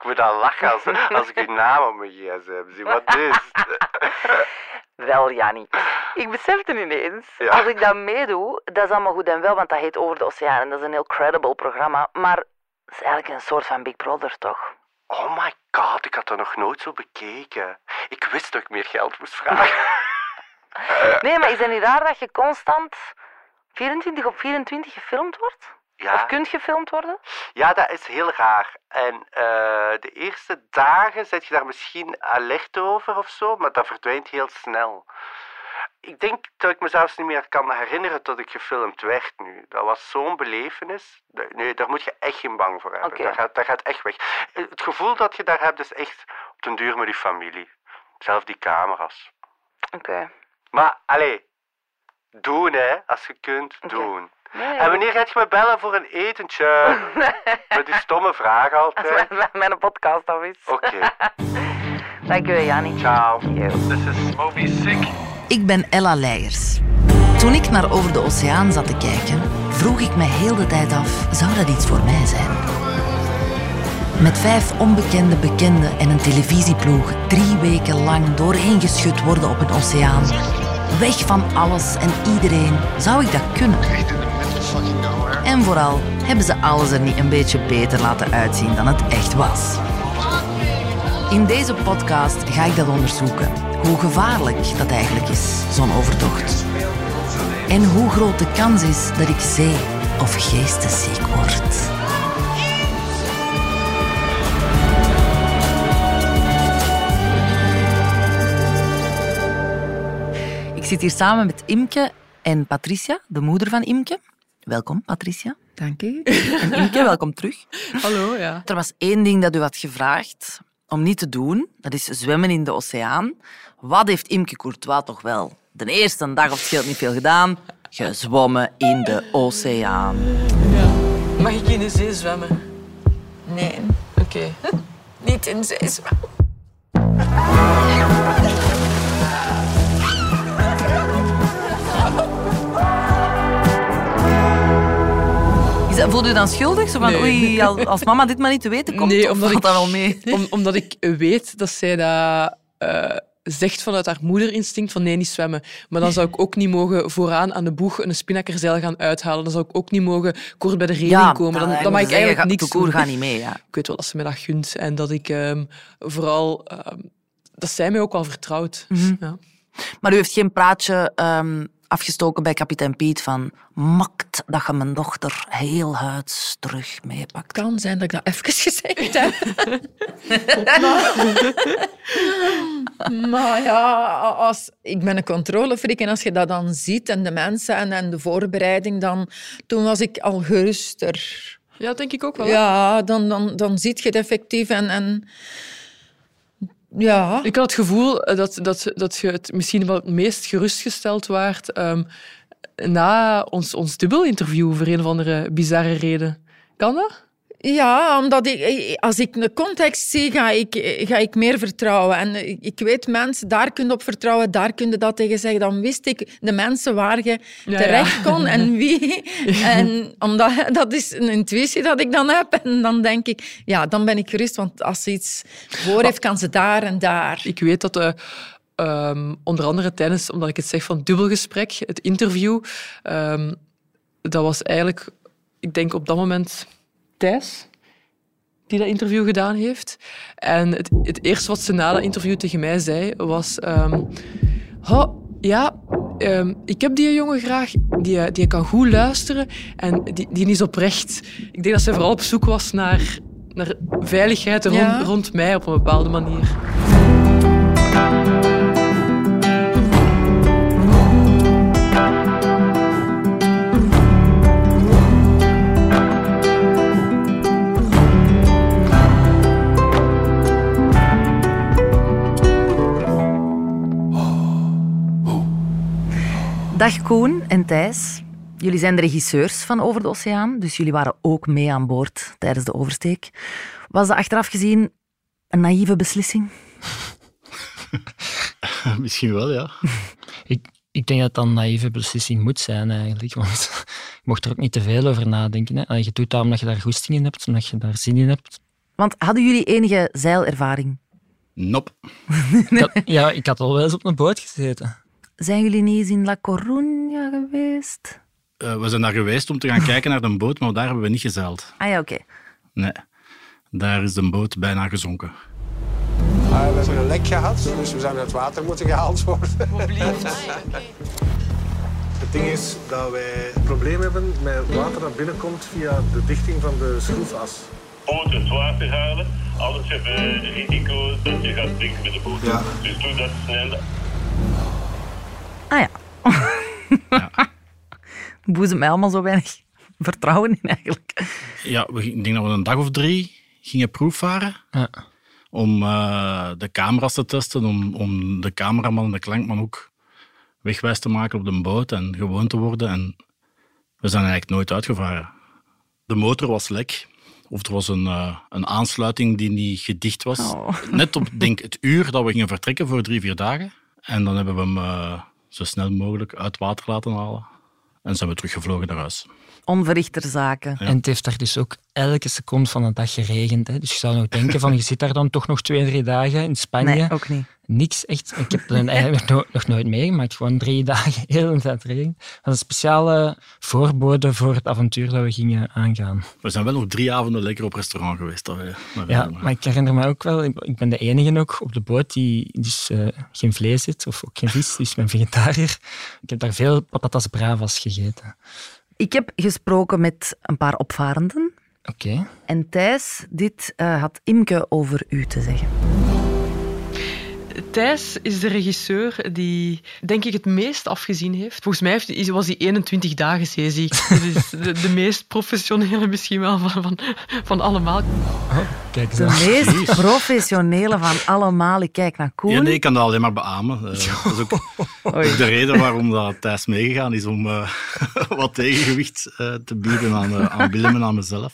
Ik moet al lachen als, als ik uw naam op mijn gsm zie. Wat is Wel, Jannie. Ik besefte ineens, Ja. als ik dat meedoe, dat is allemaal goed en wel, want dat heet Over de Oceaan en dat is een heel credible programma. Maar het is eigenlijk een soort van Big Brother, toch? Oh my god, ik had dat nog nooit zo bekeken. Ik wist dat ik meer geld moest vragen. Nee, maar is het niet raar dat je constant 24 op 24 gefilmd wordt? Of Ja, kunt gefilmd worden? ja, dat is heel raar. En eh, de eerste dagen zet je daar misschien alert over of zo, maar dat verdwijnt heel snel. Ik denk dat ik me zelfs niet meer kan herinneren dat ik gefilmd werd nu. Dat was zo'n belevenis. Nee, daar moet je echt geen bang voor hebben. Dat, gaat, dat gaat echt weg. Eh, Het gevoel dat je daar hebt is echt op den duur met die familie. Zelf die camera's. Oké. Maar, allee, doen hè, als je kunt, doen. Nee, En wanneer gaat je me bellen voor een etentje? Met die stomme vraag altijd. mijn, mijn podcast af is. Oké, Dank je, Jannie. ciao. Yo. This is Moby Sick. Ik ben Ella Leijers. Toen ik naar Over de Oceaan zat te kijken, vroeg ik me heel de tijd af: zou dat iets voor mij zijn? Met vijf onbekende bekenden en een televisieploeg drie weken lang doorheengeschud worden op een oceaan. Weg van alles en iedereen, zou ik dat kunnen? En vooral, hebben ze alles er niet een beetje beter laten uitzien dan het echt was? In deze podcast ga ik dat onderzoeken. Hoe gevaarlijk dat eigenlijk is, zo'n overtocht. En hoe groot de kans is dat ik zee- of geestesziek word. Ik zit hier samen met Imke en Patricia, de moeder van Imke. Welkom, Patricia. Dank u. En Imke, welkom terug. Hallo, ja. Er was één ding dat u had gevraagd om niet te doen. Dat is zwemmen in de oceaan. Wat heeft Imke Courtois toch wel de eerste dag, of het scheelt niet veel gedaan, gezwommen in de oceaan. Mag ik in de zee zwemmen? Nee, Oké. niet in zee zwemmen. Voelt u dan schuldig? Zo van, Nee. oei, als, mama dit maar niet te weten komt, Nee, omdat valt ik- dat wel mee? Om, omdat ik weet dat zij dat eh, zegt vanuit haar moederinstinct van nee, niet zwemmen. Maar dan zou ik ook niet mogen vooraan aan de boeg een spinakkerzeil gaan uithalen. Dan zou ik ook niet mogen kort bij de reling komen. Dan, dan mag ik eigenlijk niks De doen. gaat niet mee, ja. Ik weet wel dat ze me dat gunt en dat ik ehm, vooral... ehm, dat zij mij ook wel vertrouwt. Mhm. Ja. Maar u heeft geen praatje ehm, afgestoken bij kapitein Piet van makt dat je mijn dochter heel huids terug meepakt. kan zijn dat ik dat even gezegd heb. maar, ja, als, ik ben een controlefreak en als je dat dan ziet en de mensen en, en de voorbereiding, dan, toen was ik al geruster. ja, dat denk ik ook wel. Ja, dan, dan, dan zie je het effectief en... en ja, Ik had het gevoel eh, dat, dat, dat je het misschien wel het meest gerustgesteld waart ehm, na ons, ons dubbelinterview voor een of andere bizarre reden. Kan dat? Ja, omdat ik, als ik de context zie, ga ik, ga ik meer vertrouwen. En ik, weet mensen, daar kun je op vertrouwen, daar kun je dat tegen zeggen. Dan wist ik de mensen waar je Ja, terecht ja. kon en wie. En omdat, dat is een intuïtie dat ik dan heb. En dan denk ik, ja, dan ben ik gerust. Want als ze iets voor heeft, kan ze daar en daar. Ik weet dat eh, ehm, onder andere tijdens, omdat ik het zeg van dubbelgesprek, het interview, ehm, dat was eigenlijk, ik denk op dat moment Thijs die dat interview gedaan heeft. En het, het eerste wat ze na dat interview tegen mij zei, was... ehm, "Oh, ja, ehm, ik heb die jongen graag. Die, die kan goed luisteren en die, die is oprecht. Ik denk dat zij vooral op zoek was naar, naar veiligheid rond, Ja. rond mij op een bepaalde manier. Dag Koen en Thijs. Jullie zijn de regisseurs van Over de Oceaan, dus jullie waren ook mee aan boord tijdens de oversteek. Was dat achteraf gezien een naïeve beslissing? Misschien wel, ja. ik, ik denk dat dat een naïeve beslissing moet zijn, eigenlijk. Want je mocht er ook niet te veel over nadenken. Hè. Je doet dat omdat je daar goesting in hebt, omdat je daar zin in hebt. Want hadden jullie enige zeilervaring? Nop. Ik had- ja, ik had al wel eens op een boot gezeten. Zijn jullie niet eens in La Coruña geweest? Eh, we zijn daar geweest om te gaan kijken naar de boot, maar daar hebben we niet gezeild. Ah ja, oké. Nee. Daar is de boot bijna gezonken. Ah, we hebben een lek gehad, dus we zijn uit het water moeten gehaald worden. Het ding is dat wij een probleem hebben met water dat binnenkomt via de dichting van de schroefas. boot het water halen. Anders heb je risico dat je gaat drinken met de boot. Ja. Dus doe dat snel. Ah ja. Boezemt mij allemaal zo weinig vertrouwen in eigenlijk. Ja, we, ik denk dat we een dag of drie gingen proefvaren. Ja. Om eh, de camera's te testen, om, om de cameraman en de klankman ook wegwijs te maken op de boot en gewoon te worden. En we zijn eigenlijk nooit uitgevaren. De motor was lek. Of er was een, eh, een aansluiting die niet gedicht was. Oh. Net op denk, het uur dat we gingen vertrekken voor drie, vier dagen. En dan hebben we hem eh, zo snel mogelijk uit water laten halen. En zijn we teruggevlogen naar huis. Onverrichter zaken. Ja. En het heeft daar dus ook elke seconde van de dag geregend. Hè. Dus je zou nog denken van, je zit daar dan toch nog twee, drie dagen in Spanje. Nee, ook niet. Niks echt. Ik heb het eigenlijk nog, nog nooit meegemaakt. Gewoon drie dagen heel de tijd regen. Dat was een speciale voorbode voor het avontuur dat we gingen aangaan. We zijn wel nog drie avonden lekker op restaurant geweest. Dat we, Ja, maar ik herinner me ook wel, ik ben de enige nog op de boot die dus eh, geen vlees eet, of ook geen vis, dus ik ben vegetariër. Ik heb daar veel patatas bravas gegeten. Ik heb gesproken met een paar opvarenden. Oké. En Thijs, dit eh, had Imke over u te zeggen. Thijs is de regisseur die, denk ik, het meest afgezien heeft. Volgens mij heeft, was hij 21 dagen zeeziek. Dat is de, de meest professionele misschien wel van, van, van allemaal. Kijk De meest professionele van allemaal. Ik kijk naar Koen. Ja, nee, ik kan dat alleen maar beamen. Eh, dat is ook, ook de reden waarom dat Thijs meegegaan is, om eh, wat tegengewicht eh, te bieden aan, eh, aan Willem en aan mezelf.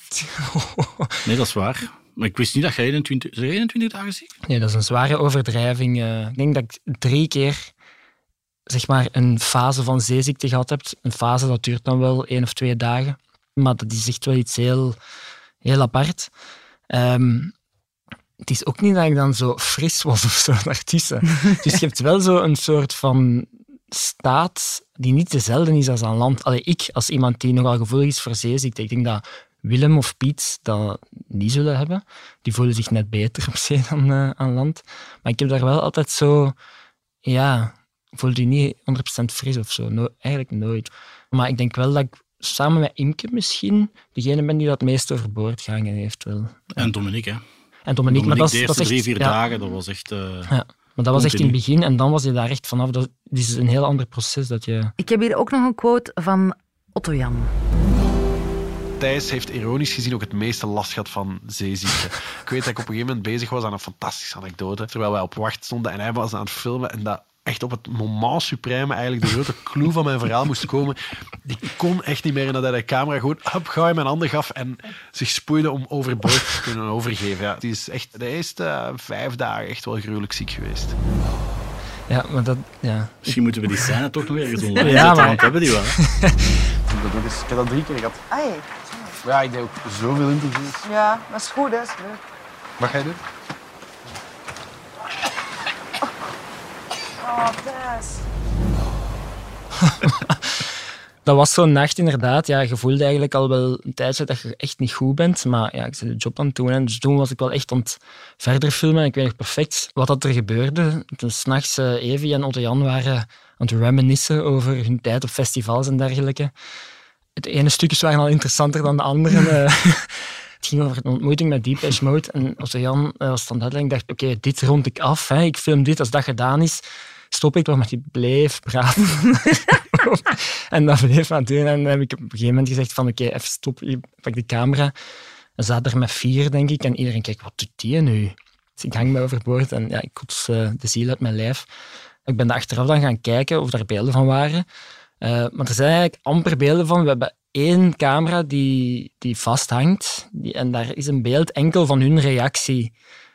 Nee, dat is waar. Maar ik wist niet dat jij 21, is er 21 dagen ziek Nee, dat is een zware overdrijving. eh. ik denk dat ik drie keer zeg maar, een fase van zeeziekte gehad heb. Een fase dat duurt dan wel één of twee dagen. Maar dat is echt wel iets heel, heel apart. Ehm, het is ook niet dat ik dan zo fris was of zo daartussen. dus je hebt wel zo een soort van staat die niet dezelfde is als aan land. Allee, ik, als iemand die nogal gevoelig is voor zeeziekte, ik denk dat Willem of Piet dat niet zullen hebben. Die voelen zich net beter op zee dan eh, aan land. Maar ik heb daar wel altijd zo... Ja, ik voel die niet 100% fris of zo. No- eigenlijk nooit. Maar ik denk wel dat ik samen met Imke misschien degene ben die dat meest overboord gehangen heeft. Wel. En Dominique, hè. En Dominique, maar dat, de is- dat eerste echt... drie, vier ja, dagen, dat was echt... eh, Ja, maar dat was echt in het begin en dan was je daar echt vanaf. Dat is een heel ander proces dat je... Ik heb hier ook nog een quote van Otto Jan. Thijs heeft ironisch gezien ook het meeste last gehad van zeeziekte. Ik weet dat ik op een gegeven moment bezig was aan een fantastische anekdote, terwijl wij op wacht stonden en hij was aan het filmen en dat echt op het moment supreme eigenlijk de grote clue van mijn verhaal moest komen. Ik kon echt niet meer en dat hij de camera gewoon hup, gauw in mijn handen gaf en zich spoeide om overboord te kunnen overgeven. Ja, het is echt de eerste eh, vijf dagen echt wel gruwelijk ziek geweest. Ja, maar dat... Ja. Misschien moeten we die scène toch nog ergens online Ja, maar- hebben die wel. Ik heb dat drie keer gehad. Ai, Ja, ik deed ook zoveel interviews. ja, dat is goed, hè. is leuk. Wat ga je doen? Oh, Thijs. Dat was zo'n nacht inderdaad. Ja, je voelde eigenlijk al wel een tijdje dat je echt niet goed bent. Maar ja, ik zit de job aan het doen. En dus toen was ik wel echt aan het verder filmen. En ik weet nog perfect wat dat er gebeurde. Toen s'nachts uh, Evie en Otto Jan waren aan het reminiscen over hun tijd op festivals en dergelijke. Het ene stukjes waren al interessanter dan de andere. eh. Het ging over een ontmoeting met Deepesh Mode. En Otto Jan eh, was dan uitleg. Ik dacht, oké, dit rond ik af. Hè. Ik film dit. Als dat gedaan is, stop ik. Maar die bleef braaf. en dat bleef maar doen. En dan heb ik op een gegeven moment gezegd van, oké, even stop. Ik pak de camera. We zaten er met vier, denk ik. En iedereen kijkt, wat doet die nu? Dus ik hang me overboord en ja, ik kots uh, de ziel uit mijn lijf. Ik ben er achteraf dan gaan kijken of daar beelden van waren. Uh, maar er zijn eigenlijk amper beelden van. We hebben één camera die, die vasthangt. Die, en daar is een beeld enkel van hun reactie.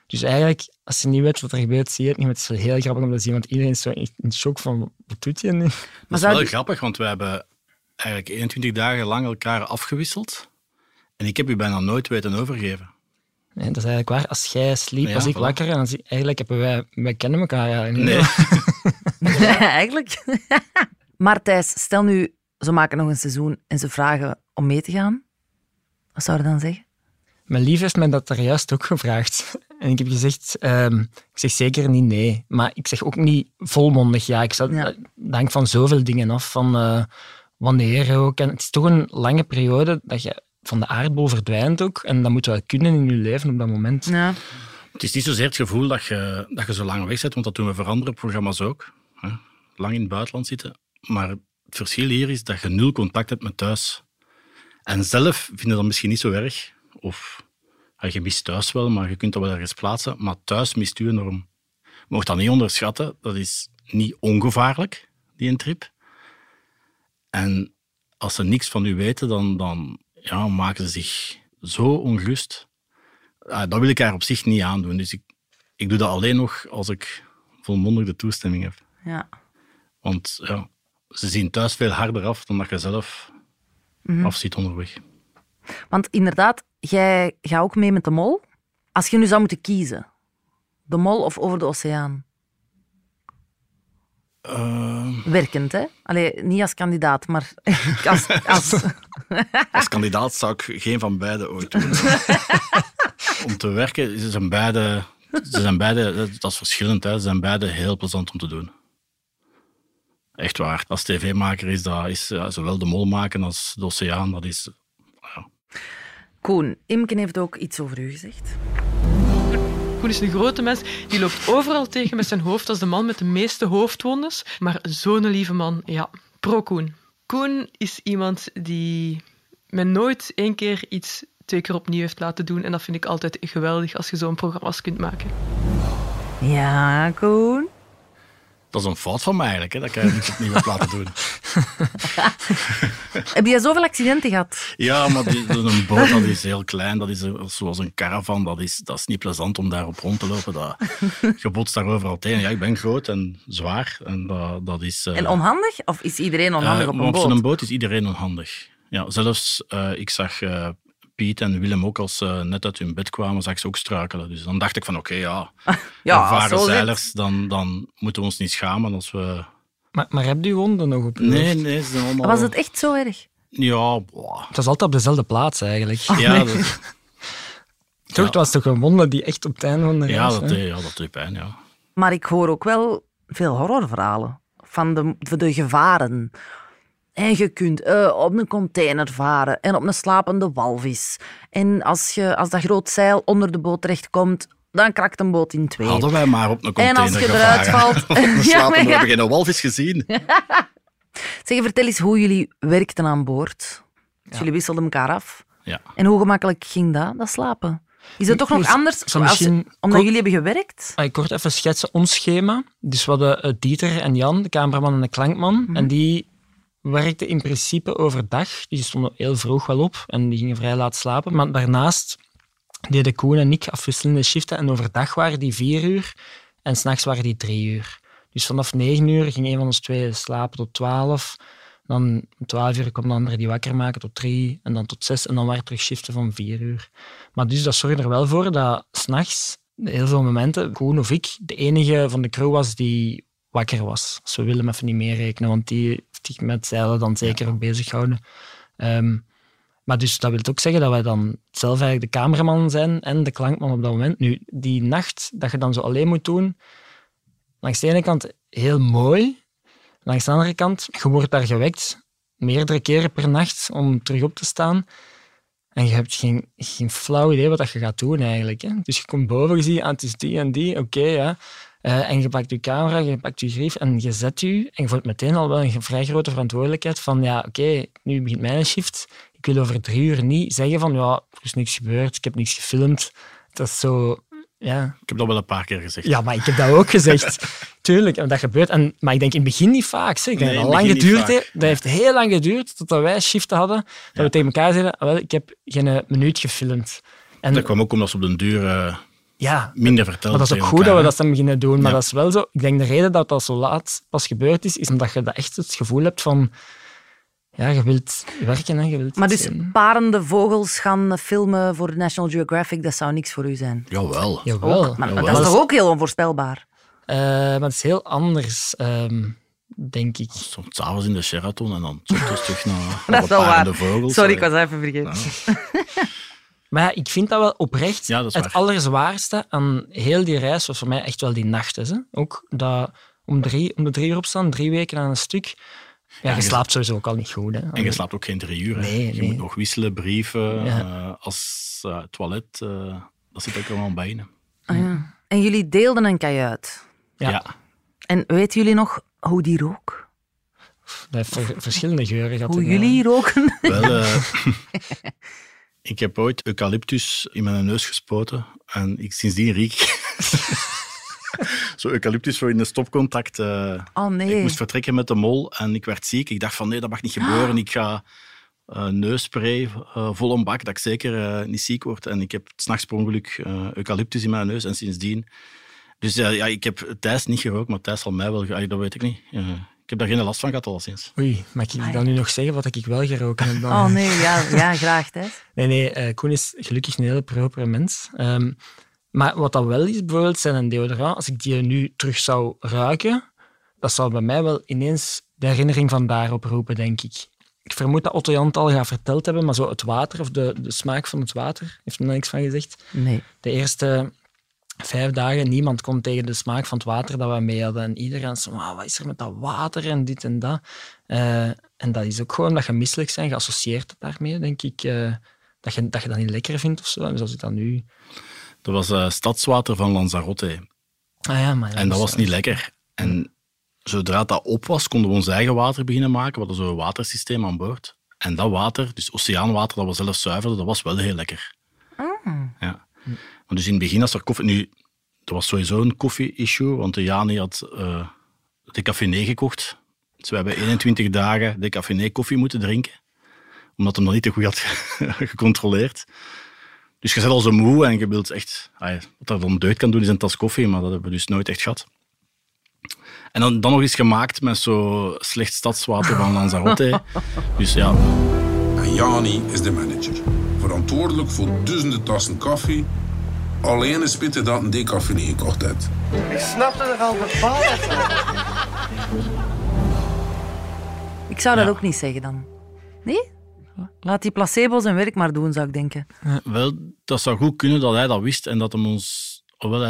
Dus eigenlijk, als je niet weet wat er gebeurt, zie je het niet. Maar het is wel heel grappig om te zien, want iedereen is zo in shock van, wat doet je nu? Dat is wel die... grappig, want we hebben eigenlijk 21 dagen lang elkaar afgewisseld. En ik heb u bijna nooit weten overgeven. Nee, dat is eigenlijk waar. Als jij sliep, Ja, was ik voilà. wakker. En dan zie- eigenlijk hebben wij... Wij kennen elkaar eigenlijk niet. Nee. Eigenlijk. Maar Thijs, stel nu, ze maken nog een seizoen en ze vragen om mee te gaan. Wat zou je dan zeggen? Mijn lief heeft mij dat daar juist ook gevraagd. En ik heb gezegd, ehm, ik zeg zeker niet nee. Maar ik zeg ook niet volmondig ja. Ik zat, Ja. hangt van zoveel dingen af. Van eh, wanneer ook. En het is toch een lange periode dat je van de aardbol verdwijnt ook. En dat moet wel kunnen in je leven op dat moment. Ja. Het is niet zozeer het gevoel dat je, dat je zo lang weg zit, want dat doen we voor andere programma's ook. Hè? Lang in het buitenland zitten. Maar het verschil hier is dat je nul contact hebt met thuis. En zelf vind je dat misschien niet zo erg. Of ja, je mist thuis wel, maar je kunt dat wel ergens plaatsen. Maar thuis mist u enorm. Je mag dat niet onderschatten. Dat is niet ongevaarlijk, die een trip. En als ze niks van u weten, dan, dan ja, maken ze zich zo ongerust. Ah, dat wil ik haar op zich niet aandoen. Dus ik, ik doe dat alleen nog als ik volmondige toestemming heb. Ja. Want ja, ze zien thuis veel harder af dan dat je zelf Mhm. afziet onderweg. Want inderdaad, jij gaat ook mee met de mol. Als je nu zou moeten kiezen, de mol of over de oceaan? Eh, Werkend, hè? Allee, niet als kandidaat, maar als... als... als kandidaat zou ik geen van beide ooit doen. om te werken, ze zijn beide, ze zijn beide dat dat is verschillend, hè. ze zijn beide heel plezant om te doen. Echt waar. Als tv-maker is dat is, ja, zowel de mol maken als de oceaan, dat is Koen, Imken heeft ook iets over u gezegd. Koen is een grote mens. Die loopt overal tegen met zijn hoofd als de man met de meeste hoofdwondes. Maar zo'n lieve man, ja. Pro Koen. Koen is iemand die me nooit één keer iets twee keer opnieuw heeft laten doen. En dat vind ik altijd geweldig als je zo'n programma's kunt maken. Ja, Koen. Dat is een fout van mij eigenlijk, hè, dat ik eigenlijk niets opnieuw heb laten doen. Heb jij zoveel accidenten gehad? Ja, maar die, een boot dat is heel klein, dat is zoals een caravan, dat is, dat is niet plezant om daarop rond te lopen. Dat, je botst daar overal tegen. Ja, ik ben groot en zwaar en dat, dat is... eh, En onhandig? Of is iedereen onhandig eh, op een boot? zo'n boot is iedereen onhandig. Ja, zelfs, eh, ik zag Piet en Willem ook als ze net uit hun bed kwamen, zag ze ook struikelen. Dus dan dacht ik van, oké, ja, Ja, ervaren zeilers, dan, dan moeten we ons niet schamen als we... Maar, maar heb je wonden nog op Nee, nee, ze zijn allemaal... Was het echt zo erg? Ja, boah. Het was altijd op dezelfde plaats eigenlijk. ja, dat, Toch, het was toch een wonde die echt op het einde van de ja, reis... dat, deed- ja, dat deed pijn, ja. Maar ik hoor ook wel veel horrorverhalen van de, van de gevaren. En je kunt eh, op een container varen en op een slapende walvis. En als, je, als dat groot zeil onder de boot terechtkomt, dan krakt een boot in twee. Hadden wij maar op een En container als je gevaren. eruit valt- Op een Ja, maar we ja. hebben geen walvis gezien. Zeg, vertel eens hoe jullie werkten aan boord. Dus jullie wisselden elkaar af. Ja. En hoe gemakkelijk ging dat, dat slapen? Is het toch nog anders? als- omdat kort- jullie hebben gewerkt? Ah, Ik kort even schetsen ons schema. Dus we hadden eh, Dieter en Jan, de cameraman en de klankman. Mhm. En die werkten in principe overdag. Die stonden heel vroeg wel op en die gingen vrij laat slapen. Maar daarnaast deden Koen en ik afwisselende shiften. En overdag waren die vier uur en s'nachts waren die drie uur. Dus vanaf negen uur ging een van ons twee slapen tot twaalf. Dan om twaalf uur kwam de andere die wakker maken tot drie. En dan tot zes. En dan waren er terug shiften van vier uur. Maar dus dat zorgde er wel voor dat s'nachts, heel veel momenten, Koen of ik, de enige van de crew was die wakker was. Als we willen hem even niet meerekenen, want die zich met zeilen dan zeker ook bezig gehouden. Ehm, maar dus dat wil ook zeggen dat wij dan zelf eigenlijk de cameraman zijn en de klankman op dat moment. Nu, die nacht dat je dan zo alleen moet doen, langs de ene kant heel mooi, langs de andere kant, je wordt daar gewekt meerdere keren per nacht om terug op te staan. En je hebt geen, geen flauw idee wat dat je gaat doen eigenlijk. Hè? Dus je komt boven, je ziet, ah, het is die en die, oké, ja. Eh, en je pakt je camera, je pakt je grief en je zet je. En je voelt meteen al wel een vrij grote verantwoordelijkheid van, ja, oké, nu begint mijn shift. Ik wil over drie uur niet zeggen van, ja, er is niks gebeurd, ik heb niks gefilmd. Dat is zo, ja. Ik heb dat wel een paar keer gezegd. Ja, maar ik heb dat ook gezegd. Tuurlijk, en dat gebeurt. En, maar ik denk in het begin niet vaak. Zeg. Nee, dat lang geduurd. Dat heeft heel lang geduurd totdat wij shiften hadden. Dat we tegen elkaar zeiden, "Ah, wel, ik heb geen minuut gefilmd. En Dat kwam ook omdat ze op den duur eh, ja, minder vertelden. maar dat is ook goed dat we dat dan beginnen doen. Maar Ja. dat is wel zo. Ik denk de reden dat dat zo laat pas gebeurd is, is omdat je dat echt het gevoel hebt van... ja, je wilt werken en je wilt Maar dus zien. parende vogels gaan filmen voor National Geographic, dat zou niks voor u zijn. Jawel. Jawel. Ook, maar Jawel. dat is toch ook heel onvoorspelbaar? Eh, maar het is heel anders, ehm, denk ik. Soms s'avonds in de Sheraton en dan soms terug naar, naar Dat de is wel parende waar. vogels. Sorry, ik was even vergeten. Maar ja, ik vind dat wel oprecht Ja, dat is het waar. allerzwaarste aan heel die reis was voor mij echt wel die nacht. Hè. Ook dat om, drie, om de drie uur opstaan, drie weken aan een stuk. Ja, je je- slaapt sowieso ook al niet goed. Hè. En je slaapt ook geen drie uur. hè. Nee, je nee. moet nog wisselen, brieven, Ja. eh, als eh, toilet. eh, dat zit ook allemaal bij je. Ah, ja. En jullie deelden een kajuit. Ja. Ja. En weten jullie nog hoe die rook? Dat heeft ver- verschillende geuren gehad. Hoe jullie roken? Wel, eh, ik heb ooit eucalyptus in mijn neus gespoten en ik, sindsdien riek ik. Zo eucalyptus voor in de stopcontact. eh, Oh Ik nee. moest vertrekken met de mol en ik werd ziek. Ik dacht van nee, dat mag niet gebeuren. Ik ga eh neusspray eh, vol een bak, dat ik zeker niet ziek word. En ik heb s'nachts per ongeluk eucalyptus in mijn neus en sindsdien... Dus ja, ik heb Thijs niet gerookt, maar Thijs zal mij wel... ge- ah, Dat weet ik niet. Ik heb daar geen last van gehad, al sinds. Oei, mag ik dan nu nog zeggen wat ik wel geroken heb? Dan? Oh nee, ja, ja graag Thijs. Nee, nee, eh, Koen is gelukkig een hele propere mens. Ehm, maar wat dat wel is, bijvoorbeeld, zijn een deodorant. Als ik die nu terug zou ruiken, dat zou bij mij wel ineens de herinnering van daarop roepen, denk ik. Ik vermoed dat Otto Jan het al gaat verteld hebben, maar zo het water, of de, de smaak van het water, heeft er nog niks van gezegd. Nee. De eerste vijf dagen, niemand kon tegen de smaak van het water dat we mee hadden. En iedereen zei, "Wauw, wat is er met dat water en dit en dat. Eh, en dat is ook gewoon dat je misselijk bent, geassocieerd het daarmee, denk ik. eh, dat, je, dat je dat niet lekker vindt of zo. Zoals ik dat nu... Dat was eh, stadswater van Lanzarote. Ah ja, maar... En dat was niet lekker. En zodra dat op was, konden we ons eigen water beginnen maken. We hadden zo'n watersysteem aan boord. En dat water, dus oceaanwater, dat we zelf zuiverden, dat was wel heel lekker. Ja. Maar dus in het begin, als er koffie... Nu, dat was sowieso een koffie-issue, want de Jani had eh de café gekocht. Dus we hebben 21 dagen de café koffie moeten drinken. Omdat hem nog niet te goed had gecontroleerd. Dus je zit al zo moe en je wilt echt... ah ja, wat dat dan deugd kan doen, is een tas koffie, maar dat hebben we dus nooit echt gehad. En dan, dan nog eens gemaakt met zo slecht stadswater van Lanzarote. Dus ja, En Jani is de manager. Verantwoordelijk voor duizenden tassen koffie. Alleen is Pieter dat een decafeïne gekocht heeft. Ik snapte er al bepaald Ik zou dat Ja. ook niet zeggen dan. Nee? Laat die placebo zijn werk maar doen, zou ik denken. wel, dat zou goed kunnen dat hij dat wist en dat hem ons... Hoewel hij,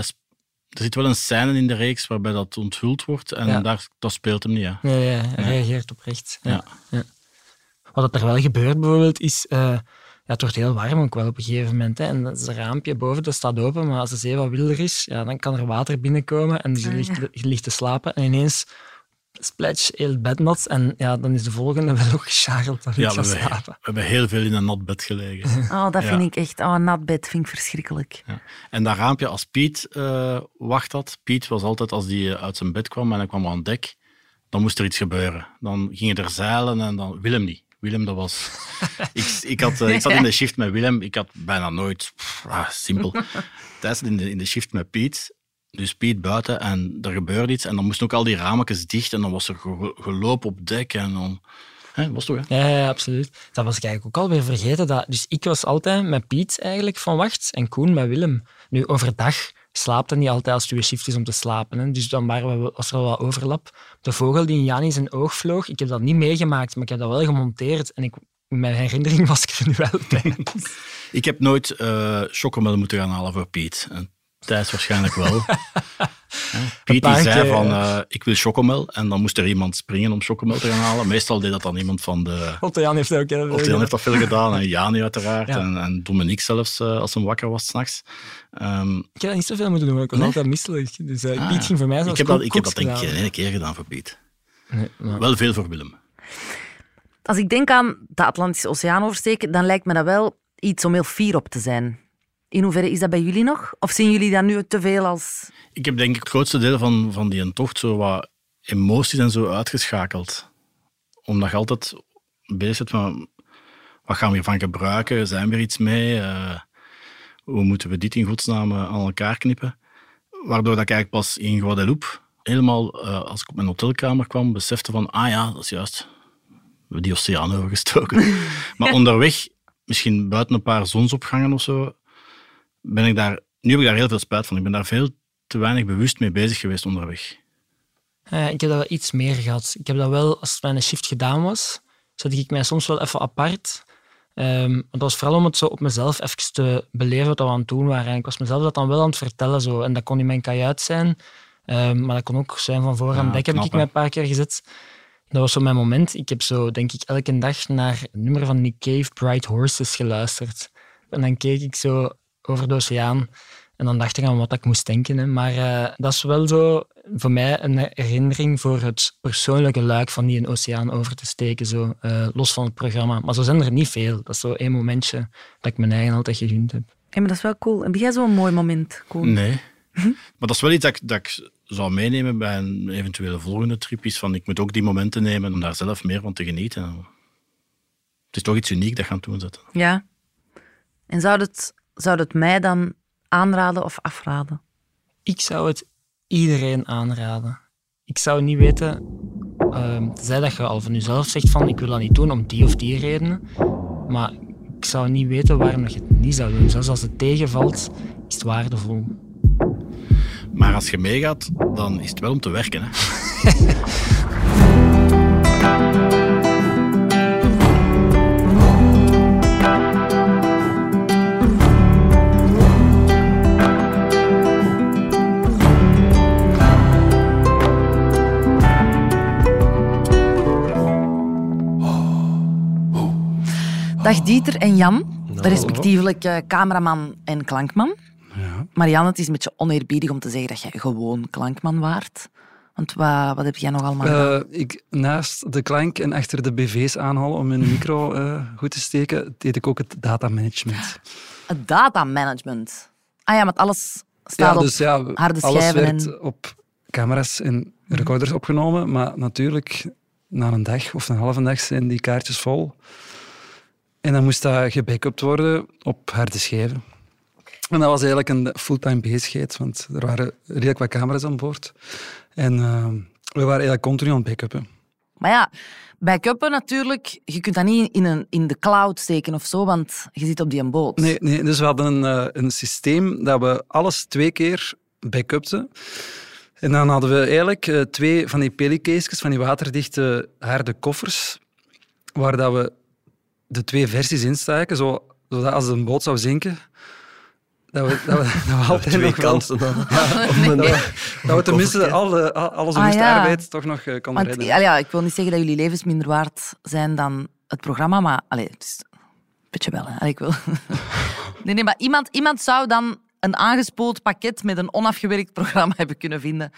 er zit wel een scène in de reeks waarbij dat onthuld wordt en Ja. daar, dat speelt hem niet. Hè. Nee, nee, hij reageert oprecht. Ja. Ja. Ja. Wat er wel gebeurt bijvoorbeeld is... eh, ja, het wordt heel warm ook wel op een gegeven moment. Hè. En dat is een raampje boven, dat staat open. Maar als de zee wat wilder is, ja, dan kan er water binnenkomen. En je, Ah, ligt, je ligt te slapen. En ineens splash, heel het bed nat. En ja, dan is de volgende wel ook gescharreld Ja, we hebben, slapen. we hebben heel veel in een nat bed gelegen. Oh, dat Ja. vind ik echt... Oh, nat bed vind ik verschrikkelijk. Ja. En dat raampje, als Piet eh, wacht had, Piet was altijd als hij uit zijn bed kwam en hij kwam aan dek, dan moest er iets gebeuren. Dan gingen er zeilen en dan... Willem niet. Willem, dat was... ik, ik, had, eh, ik zat in de shift met Willem, ik had bijna nooit... pff, ah, simpel. Thijs zat in de, in de shift met Piet, dus Piet buiten en er gebeurde iets en dan moesten ook al die rametjes dicht en dan was er ge- geloop op dek en dan... Hè, was toch, hè? Ja, ja, absoluut. Dat was ik eigenlijk ook alweer vergeten. Dat, dus ik was altijd met Piet eigenlijk van wacht en Koen met Willem. Nu, overdag slaapt hij niet altijd als het uw shift is om te slapen. Hè. Dus dan waren we, was er wel wat overlap. De vogel die in Jan in zijn oog vloog, ik heb dat niet meegemaakt, maar ik heb dat wel gemonteerd. En ik, mijn herinnering was ik er nu wel bij. Ik heb nooit eh chocomel moeten gaan halen voor Piet. En Thijs waarschijnlijk wel. Piet die zei van, ja. eh, ik wil chocomel. En dan moest er iemand springen om chocomel te gaan halen. Meestal deed dat dan iemand van de... Otto Jan heeft dat ook heel veel heeft dat veel gedaan. En Jani uiteraard. Ja. En, en Dominique zelfs, eh, als hij wakker was s'nachts. Ehm Ik heb dat niet zoveel moeten doen, want ik was Nee? altijd misselijk. Dus eh, ah, Piet ging voor mij ik zoals heb dat, ik heb dat denk ik geen ene keer gedaan voor Piet. Nee, maar- Wel veel voor Willem. Als ik denk aan de Atlantische Oceaan oversteken, dan lijkt me dat wel iets om heel fier op te zijn. In hoeverre is dat bij jullie nog? Of zien jullie dat nu te veel als... Ik heb denk ik het grootste deel van, van die tocht zo wat emoties en zo uitgeschakeld. Omdat je altijd bezig bent van wat gaan we hiervan gebruiken? Zijn we er iets mee? Eh, hoe moeten we dit in godsnaam eh, aan elkaar knippen? Waardoor dat ik eigenlijk pas in Guadeloupe helemaal, eh, als ik op mijn hotelkamer kwam, besefte van, ah ja, dat is juist. we die oceaan overgestoken. maar onderweg, misschien buiten een paar zonsopgangen of zo, ben ik daar... Nu heb ik daar heel veel spijt van. Ik ben daar veel te weinig bewust mee bezig geweest onderweg. Eh, ik heb dat wel iets meer gehad. Ik heb dat wel, als mijn shift gedaan was, zette ik mij soms wel even apart. Ehm, het was vooral om het zo op mezelf even te beleven wat we aan het doen waren. En ik was mezelf dat dan wel aan het vertellen. Zo. En dat kon in mijn kajuit zijn, ehm, maar dat kon ook zijn van voor aan Ja, dek. Heb ik mij een paar keer gezet. Dat was zo mijn moment. Ik heb zo, denk ik, elke dag naar een nummer van Nick Cave, Bright Horses, geluisterd. En dan keek ik zo over de oceaan. En dan dacht ik aan wat ik moest denken. Hè. Maar eh, dat is wel zo voor mij een herinnering voor het persoonlijke luik van die een oceaan over te steken, zo, eh, los van het programma. Maar zo zijn er niet veel. Dat is zo één momentje dat ik mijn eigen altijd gegund heb. Hé, maar dat is wel cool. Heb jij zo'n mooi moment, Koen? Nee. Maar dat is wel iets dat ik, dat ik zou meenemen bij een eventuele volgende trip. Is van, ik moet ook die momenten nemen om daar zelf meer van te genieten. Het is toch iets uniek dat gaan toezetten. Ja. En zou het, zou het mij dan aanraden of afraden? Ik zou het iedereen aanraden. Ik zou niet weten, ehm tenzij dat je al van jezelf zegt van ik wil dat niet doen om die of die redenen, maar ik zou niet weten waarom je het niet zou doen. Zelfs als het tegenvalt, is het waardevol. Maar als je meegaat, dan is het wel om te werken. Hè? Dag Dieter en Jan, respectievelijk eh, cameraman en klankman. Ja. Marianne, het is een beetje oneerbiedig om te zeggen dat jij gewoon klankman waart. Want wat, wat heb jij nog allemaal gedaan? Eh, ik, naast de klank en achter de BV's aanhalen om een micro eh, goed te steken, deed ik ook het datamanagement. Het datamanagement. Ah ja, met alles staat Ja, op dus ja, harde alles schijven. werd En... op camera's en recorders opgenomen, maar natuurlijk na een dag of een halve dag zijn die kaartjes vol. En dan moest dat gebackupt worden op harde schijven. En dat was eigenlijk een fulltime bezigheid, want er waren redelijk wat camera's aan boord. En eh, we waren eigenlijk continu aan het backuppen. Maar ja, backuppen natuurlijk, je kunt dat niet in, een, in de cloud steken of zo, want je zit op die een boot. Nee, nee, dus we hadden een, eh, een systeem dat we alles twee keer backupten. En dan hadden we eigenlijk eh, twee van die pelicases, van die waterdichte harde koffers, waar dat we de twee versies instaken, zo, zodat als een boot zou zinken, dat we, dat we, dat we altijd twee nog wel- kansen. Ja, een- dat, we, dat we tenminste alle, al- alles Ah, ja. arbeid toch nog eh, konden Want, redden. ja, ja, ik wil niet zeggen dat jullie levens minder waard zijn dan het programma, maar allee, het is een beetje wel. Hè. Allee, ik wil... nee, nee, maar iemand, iemand zou dan een aangespoeld pakket met een onafgewerkt programma hebben kunnen vinden.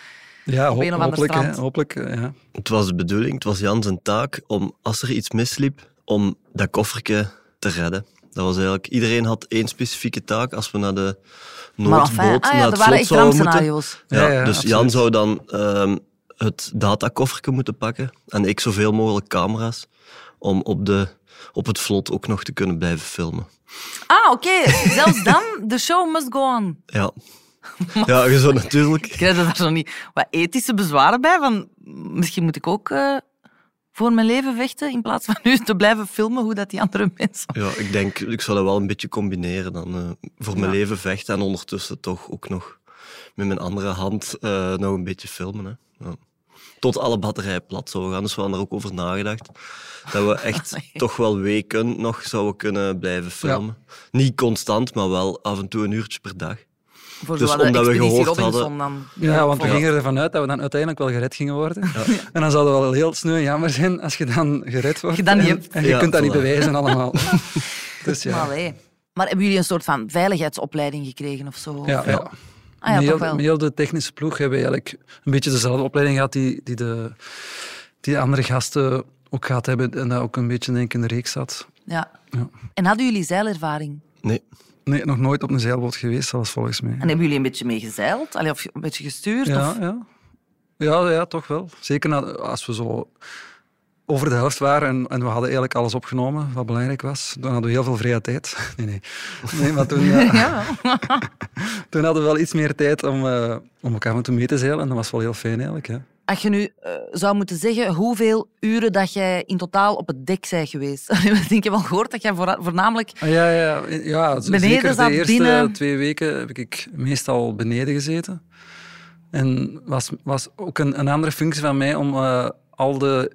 Ja, op ho- een of ander hopelijk. hè, hopelijk eh, ja. Het was de bedoeling, het was Jan zijn taak, om als er iets misliep, om dat koffertje te redden. Dat was eigenlijk, iedereen had één specifieke taak. Als we naar de Maar noodboot, enfin, ah ja, naar het waren slot zouden moeten. Ja, Ja, ja, dus absoluut. Jan zou dan ehm, het datakoffertje moeten pakken en ik zoveel mogelijk camera's om op, de, op het vlot ook nog te kunnen blijven filmen. Ah, oké. Zelfs dan, the show must go on. Ja. Ja, je zou natuurlijk... Krijg je daar zo niet wat ethische bezwaren bij? Van, misschien moet ik ook eh, voor mijn leven vechten in plaats van nu te blijven filmen hoe dat die andere mensen... Ja, ik denk, ik zal dat wel een beetje combineren dan. eh, voor mijn Ja. leven vechten en ondertussen toch ook nog met mijn andere hand eh, nog een beetje filmen. Hè. Ja. Tot alle batterijen plat zouden gaan. Dus we hadden er ook over nagedacht. Dat we echt toch wel weken nog zouden kunnen blijven filmen. Niet constant, maar wel af en toe een uurtje per dag. Voor dus omdat we Expeditie gehoord Robinson hadden... dan. Ja, want we Ja. gingen ervan uit dat we dan uiteindelijk wel gered gingen worden. En dan zou het wel heel sneu en jammer zijn als je dan gered wordt. Je niet en, hebt. en je Ja, kunt dat niet bewijzen allemaal. dus ja. Maar, hebben jullie een soort van veiligheidsopleiding gekregen of zo? Ja. Ah ja, met, toch heel, wel. met heel de technische ploeg hebben we eigenlijk een beetje dezelfde opleiding gehad die, die, de, die de andere gasten ook gehad hebben. En dat ook een beetje denk ik, in de reeks zat. Ja. Ja. En hadden jullie zeilervaring? Nee. Nee, nog nooit op een zeilboot geweest, zelfs volgens mij. En hebben jullie een beetje mee gezeild? Allee, of een beetje gestuurd? Ja, of... ja. Ja, ja, toch wel. Zeker na- als we zo over de helft waren en, en we hadden eigenlijk alles opgenomen wat belangrijk was. Dan hadden we heel veel vrije tijd. Nee, nee. nee maar toen, eh, Ja. toen hadden we wel iets meer tijd om, eh, om elkaar toe mee te zeilen. En dat was wel heel fijn eigenlijk. Ja. Als je nu eh, zou moeten zeggen hoeveel uren dat jij in totaal op het dek bent geweest. Ik denk, je wel gehoord dat jij voorna- voornamelijk... Ah, ja, ja, ja. Beneden zeker zat de eerste binnen. twee weken heb ik meestal beneden gezeten. En was, was ook een, een andere functie van mij om eh, al de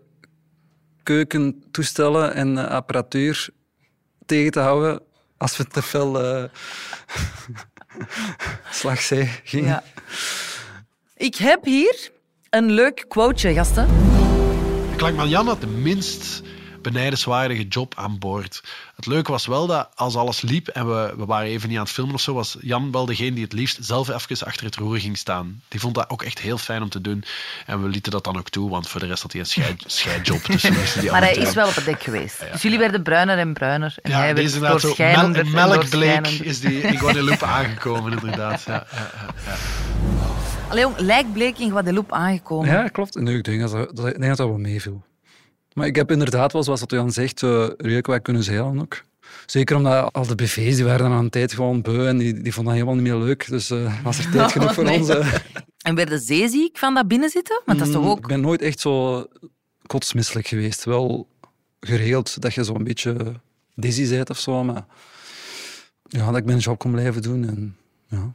keukentoestellen en apparatuur tegen te houden als we te veel eh slagzij gingen. Ja. Ik heb hier een leuk quoteje, gasten. Klankman Jan had de minst benijdenswaardige job aan boord. Het leuke was wel dat als alles liep en we, we waren even niet aan het filmen of zo, was Jan wel degene die het liefst zelf even achter het roer ging staan. Die vond dat ook echt heel fijn om te doen. En we lieten dat dan ook toe, want voor de rest had hij een schei- scheidjob. Dus Maar hij is wel op het dek geweest. Dus jullie werden bruiner en bruiner. En Ja, hij deze werd inderdaad zo melkbleek is die in Guadeloupe aangekomen, inderdaad. Ja. Allee, jong, lijkbleek in Guadeloupe aangekomen. Ja, klopt. Nee, ik denk dat dat, dat, ik denk dat, dat wel meeviel. Maar ik heb inderdaad wel, zoals dat Jan zegt, uh, redelijk wat kunnen zeilen ook. Zeker omdat al de BV's die waren dan aan een tijd gewoon beu en die, die vonden dat helemaal niet meer leuk. Dus eh, was er tijd genoeg voor Nee. ons. eh. En werden zeeziek van dat binnenzitten? Want dat is toch Mm, ook... Ik ben nooit echt zo kotsmisselijk geweest. Wel geregeld dat je zo'n beetje dizzy bent of zo, maar ja, dat ik mijn job kon blijven doen. En, ja.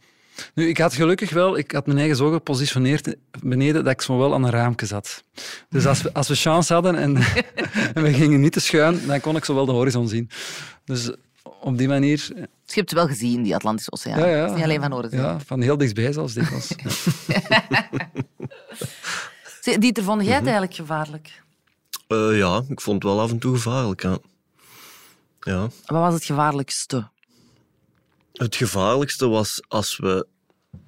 Nu, ik had gelukkig wel, ik had mijn eigen zo gepositioneerd beneden dat ik zo wel aan een raampje zat. Dus als we, als we chance hadden en, en we gingen niet te schuin, dan kon ik zo wel de horizon zien. Dus op die manier... Dus je hebt het wel gezien, die Atlantische Oceaan. Ja, ja. Het is niet alleen van horen. Ja, van heel dichtbij zelfs dikwijls. Ja. Zeg, Dieter, vond jij Mhm. het eigenlijk gevaarlijk? Eh, ja, ik vond het wel af en toe gevaarlijk. Ja. Ja. Wat was het gevaarlijkste? Het gevaarlijkste was als, we,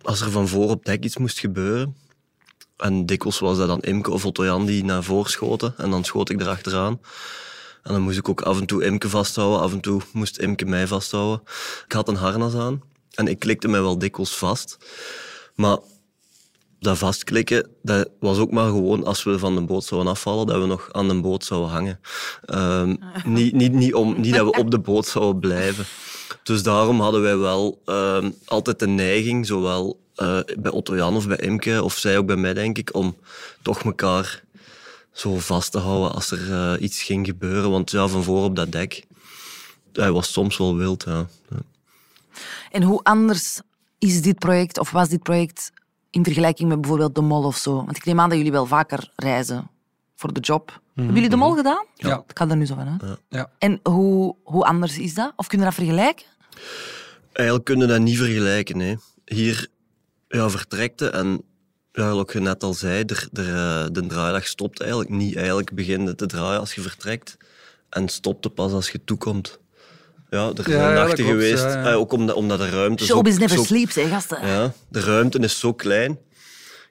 als er van voor op dek iets moest gebeuren. En dikwijls was dat dan Imke of Otto Jan die naar voren schoten. En dan schoot ik erachteraan. En dan moest ik ook af en toe Imke vasthouden. Af en toe moest Imke mij vasthouden. Ik had een harnas aan. En ik klikte mij wel dikwijls vast. Maar dat vastklikken, dat was ook maar gewoon als we van de boot zouden afvallen, dat we nog aan de boot zouden hangen. Ehm, niet, niet, niet, om, niet dat we op de boot zouden blijven. Dus daarom hadden wij wel ehm, altijd de neiging, zowel eh, bij Otto Jan of bij Imke, of zij ook bij mij, denk ik, om toch elkaar zo vast te houden als er eh, iets ging gebeuren. Want ja, van voor op dat dek, hij was soms wel wild, ja. Ja. En hoe anders is dit project, of was dit project in vergelijking met bijvoorbeeld de mol of zo? Want ik neem aan dat jullie wel vaker reizen voor de job. Hebben jullie de mol gedaan? Ja. Ik ga er nu zo van uit. Ja. En hoe, hoe anders is dat? Of kun je dat vergelijken? Eigenlijk kunnen we dat niet vergelijken. Hè. Hier ja, vertrekte en ja, wat je net al zei, er, er, eh, de draaidag stopt eigenlijk niet. Eigenlijk begint het te draaien als je vertrekt en stopt pas als je toekomt. Ja, er zijn ja, dat nachten geweest, ja, ja. eh, ook omdat, omdat de ruimte Showbiz zo, never zo- sleeps, hè, gasten. Ja, de ruimte is zo klein.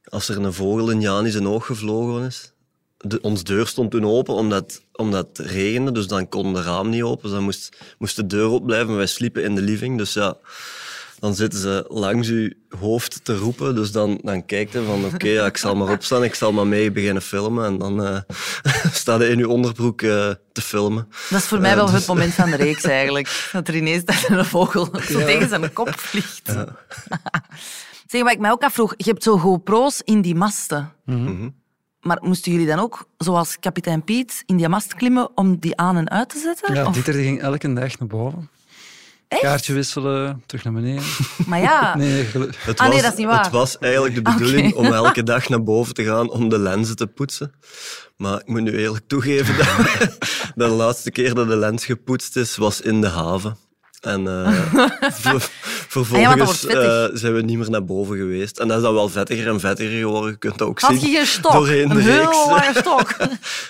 Als er een vogel in Jan in zijn oog gevlogen is. De, ons deur stond toen open omdat, omdat het regende, dus dan kon de raam niet open. Dus dan moest, moest de deur open blijven. Wij sliepen in de living, dus ja... Dan zitten ze langs uw hoofd te roepen. Dus dan, dan kijkt je van, oké, ja, ik zal maar opstaan. Ik zal maar mee beginnen filmen. En dan eh sta je in je onderbroek eh, te filmen. Dat is voor mij Eh, wel dus- het moment van de reeks eigenlijk. Dat er ineens een vogel zo Ja. tegen zijn kop vliegt. Zeg, wat ik mij ook afvroeg, je hebt zo GoPro's in die masten. Mhm. Maar moesten jullie dan ook, zoals kapitein Piet, in die mast klimmen om die aan en uit te zetten? Ja, Of- Dieter die ging elke dag naar boven. Kaartje wisselen, terug naar beneden. Maar ja, Nee, gelu- Het Ah, nee, was, dat is niet waar. Het was eigenlijk de bedoeling om elke dag naar boven te gaan om de lenzen te poetsen. Maar ik moet nu eerlijk toegeven dat de laatste keer dat de lens gepoetst is, was in de haven. En eh, ver- Ah ja, vervolgens eh, zijn we niet meer naar boven geweest. En dat is dan wel vettiger en vettiger geworden. Je kunt dat ook had zien je stok? doorheen de reeks. stok.